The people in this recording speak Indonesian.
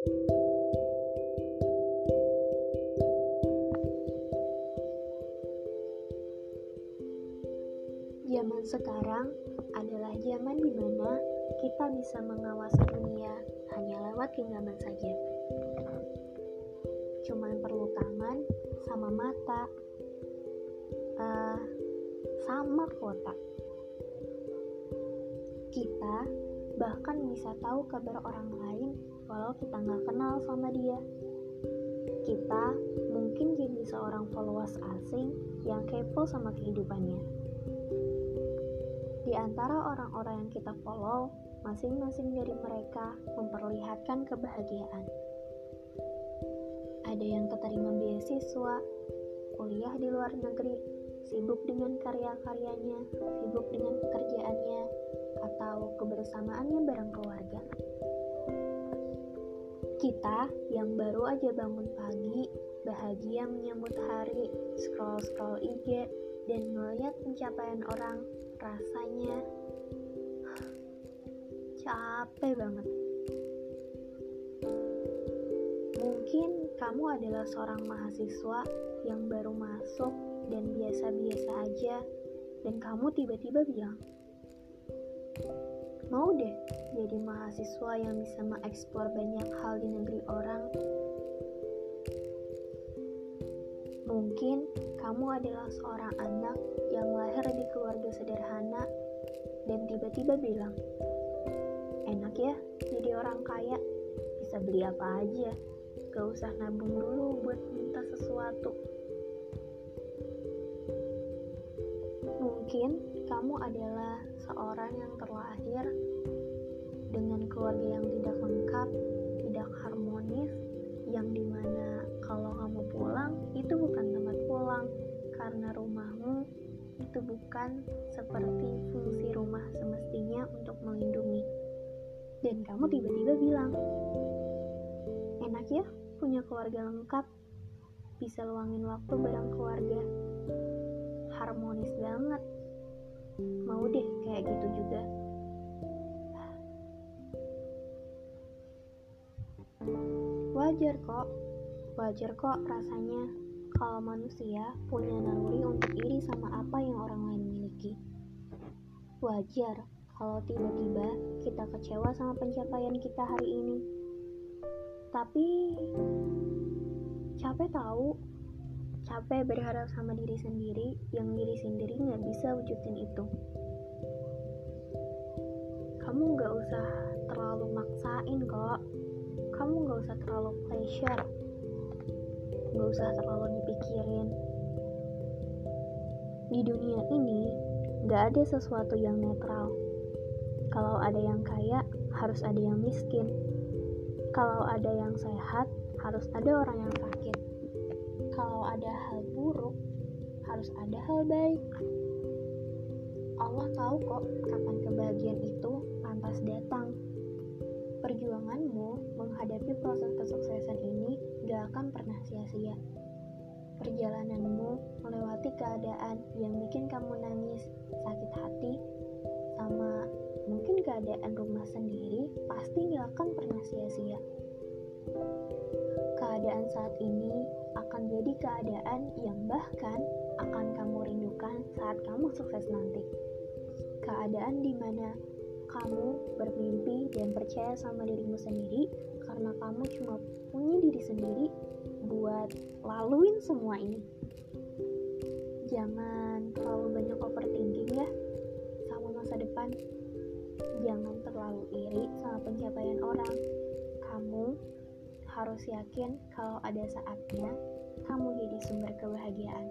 Zaman sekarang adalah zaman di mana kita bisa mengawasi dunia hanya lewat genggaman saja. Cuman perlu tangan sama mata, uh, sama kuota. Kita bahkan bisa tahu kabar orang lain walau kita nggak kenal sama dia. Kita mungkin jadi seorang followers asing yang kepo sama kehidupannya. Di antara orang-orang yang kita follow, masing-masing dari mereka memperlihatkan kebahagiaan. Ada yang keterima beasiswa, kuliah di luar negeri, sibuk dengan karya-karyanya, sibuk dengan pekerjaannya, atau kebersamaannya bareng keluarga. Kita yang baru aja bangun pagi, bahagia menyambut hari, scroll-scroll IG, dan melihat pencapaian orang, rasanya capek banget. Mungkin kamu adalah seorang mahasiswa yang baru masuk dan biasa-biasa aja, dan kamu tiba-tiba bilang, mau deh jadi mahasiswa yang bisa mengeksplor banyak hal di negeri orang. Mungkin kamu adalah seorang anak yang lahir di keluarga sederhana dan tiba-tiba bilang, enak ya jadi orang kaya, bisa beli apa aja, gak usah nabung dulu buat minta sesuatu. Mungkin kamu adalah seorang yang terlahir keluarga yang tidak lengkap, tidak harmonis, yang di mana kalau kamu pulang itu bukan tempat pulang karena rumahmu itu bukan seperti fungsi rumah semestinya untuk melindungi. Dan kamu tiba-tiba bilang, enak ya punya keluarga lengkap, bisa luangin waktu bareng keluarga. Harmonis banget. Mau deh kayak gitu juga. Wajar kok, wajar kok rasanya kalau manusia punya naluri untuk iri sama apa yang orang lain miliki. Wajar kalau tiba-tiba kita kecewa sama pencapaian kita hari ini. Tapi capek tahu, capek berharap sama diri sendiri yang diri sendiri nggak bisa wujudin itu. Kamu nggak usah terlalu maksain kok. Kamu nggak usah terlalu pleasure. Nggak usah terlalu dipikirin. Di dunia ini, nggak ada sesuatu yang netral kalau ada yang kaya, harus ada yang miskin. Kalau ada yang sehat, harus ada orang yang sakit. Kalau ada hal buruk, harus ada hal baik. Allah tahu kok kapan kebahagiaan itu pantas datang. Proses kesuksesan ini gak akan pernah sia-sia. Perjalananmu melewati keadaan yang bikin kamu nangis, sakit hati, sama mungkin keadaan rumah sendiri pasti gak akan pernah sia-sia. Keadaan saat ini akan jadi keadaan yang bahkan akan kamu rindukan saat kamu sukses nanti. Keadaan di mana kamu bermimpi dan percaya sama dirimu sendiri karena kamu cuma punya diri sendiri buat laluin semua ini. Jangan terlalu banyak overthinking ya sama masa depan jangan terlalu iri sama pencapaian orang. Kamu harus yakin kalau ada saatnya kamu jadi sumber kebahagiaan.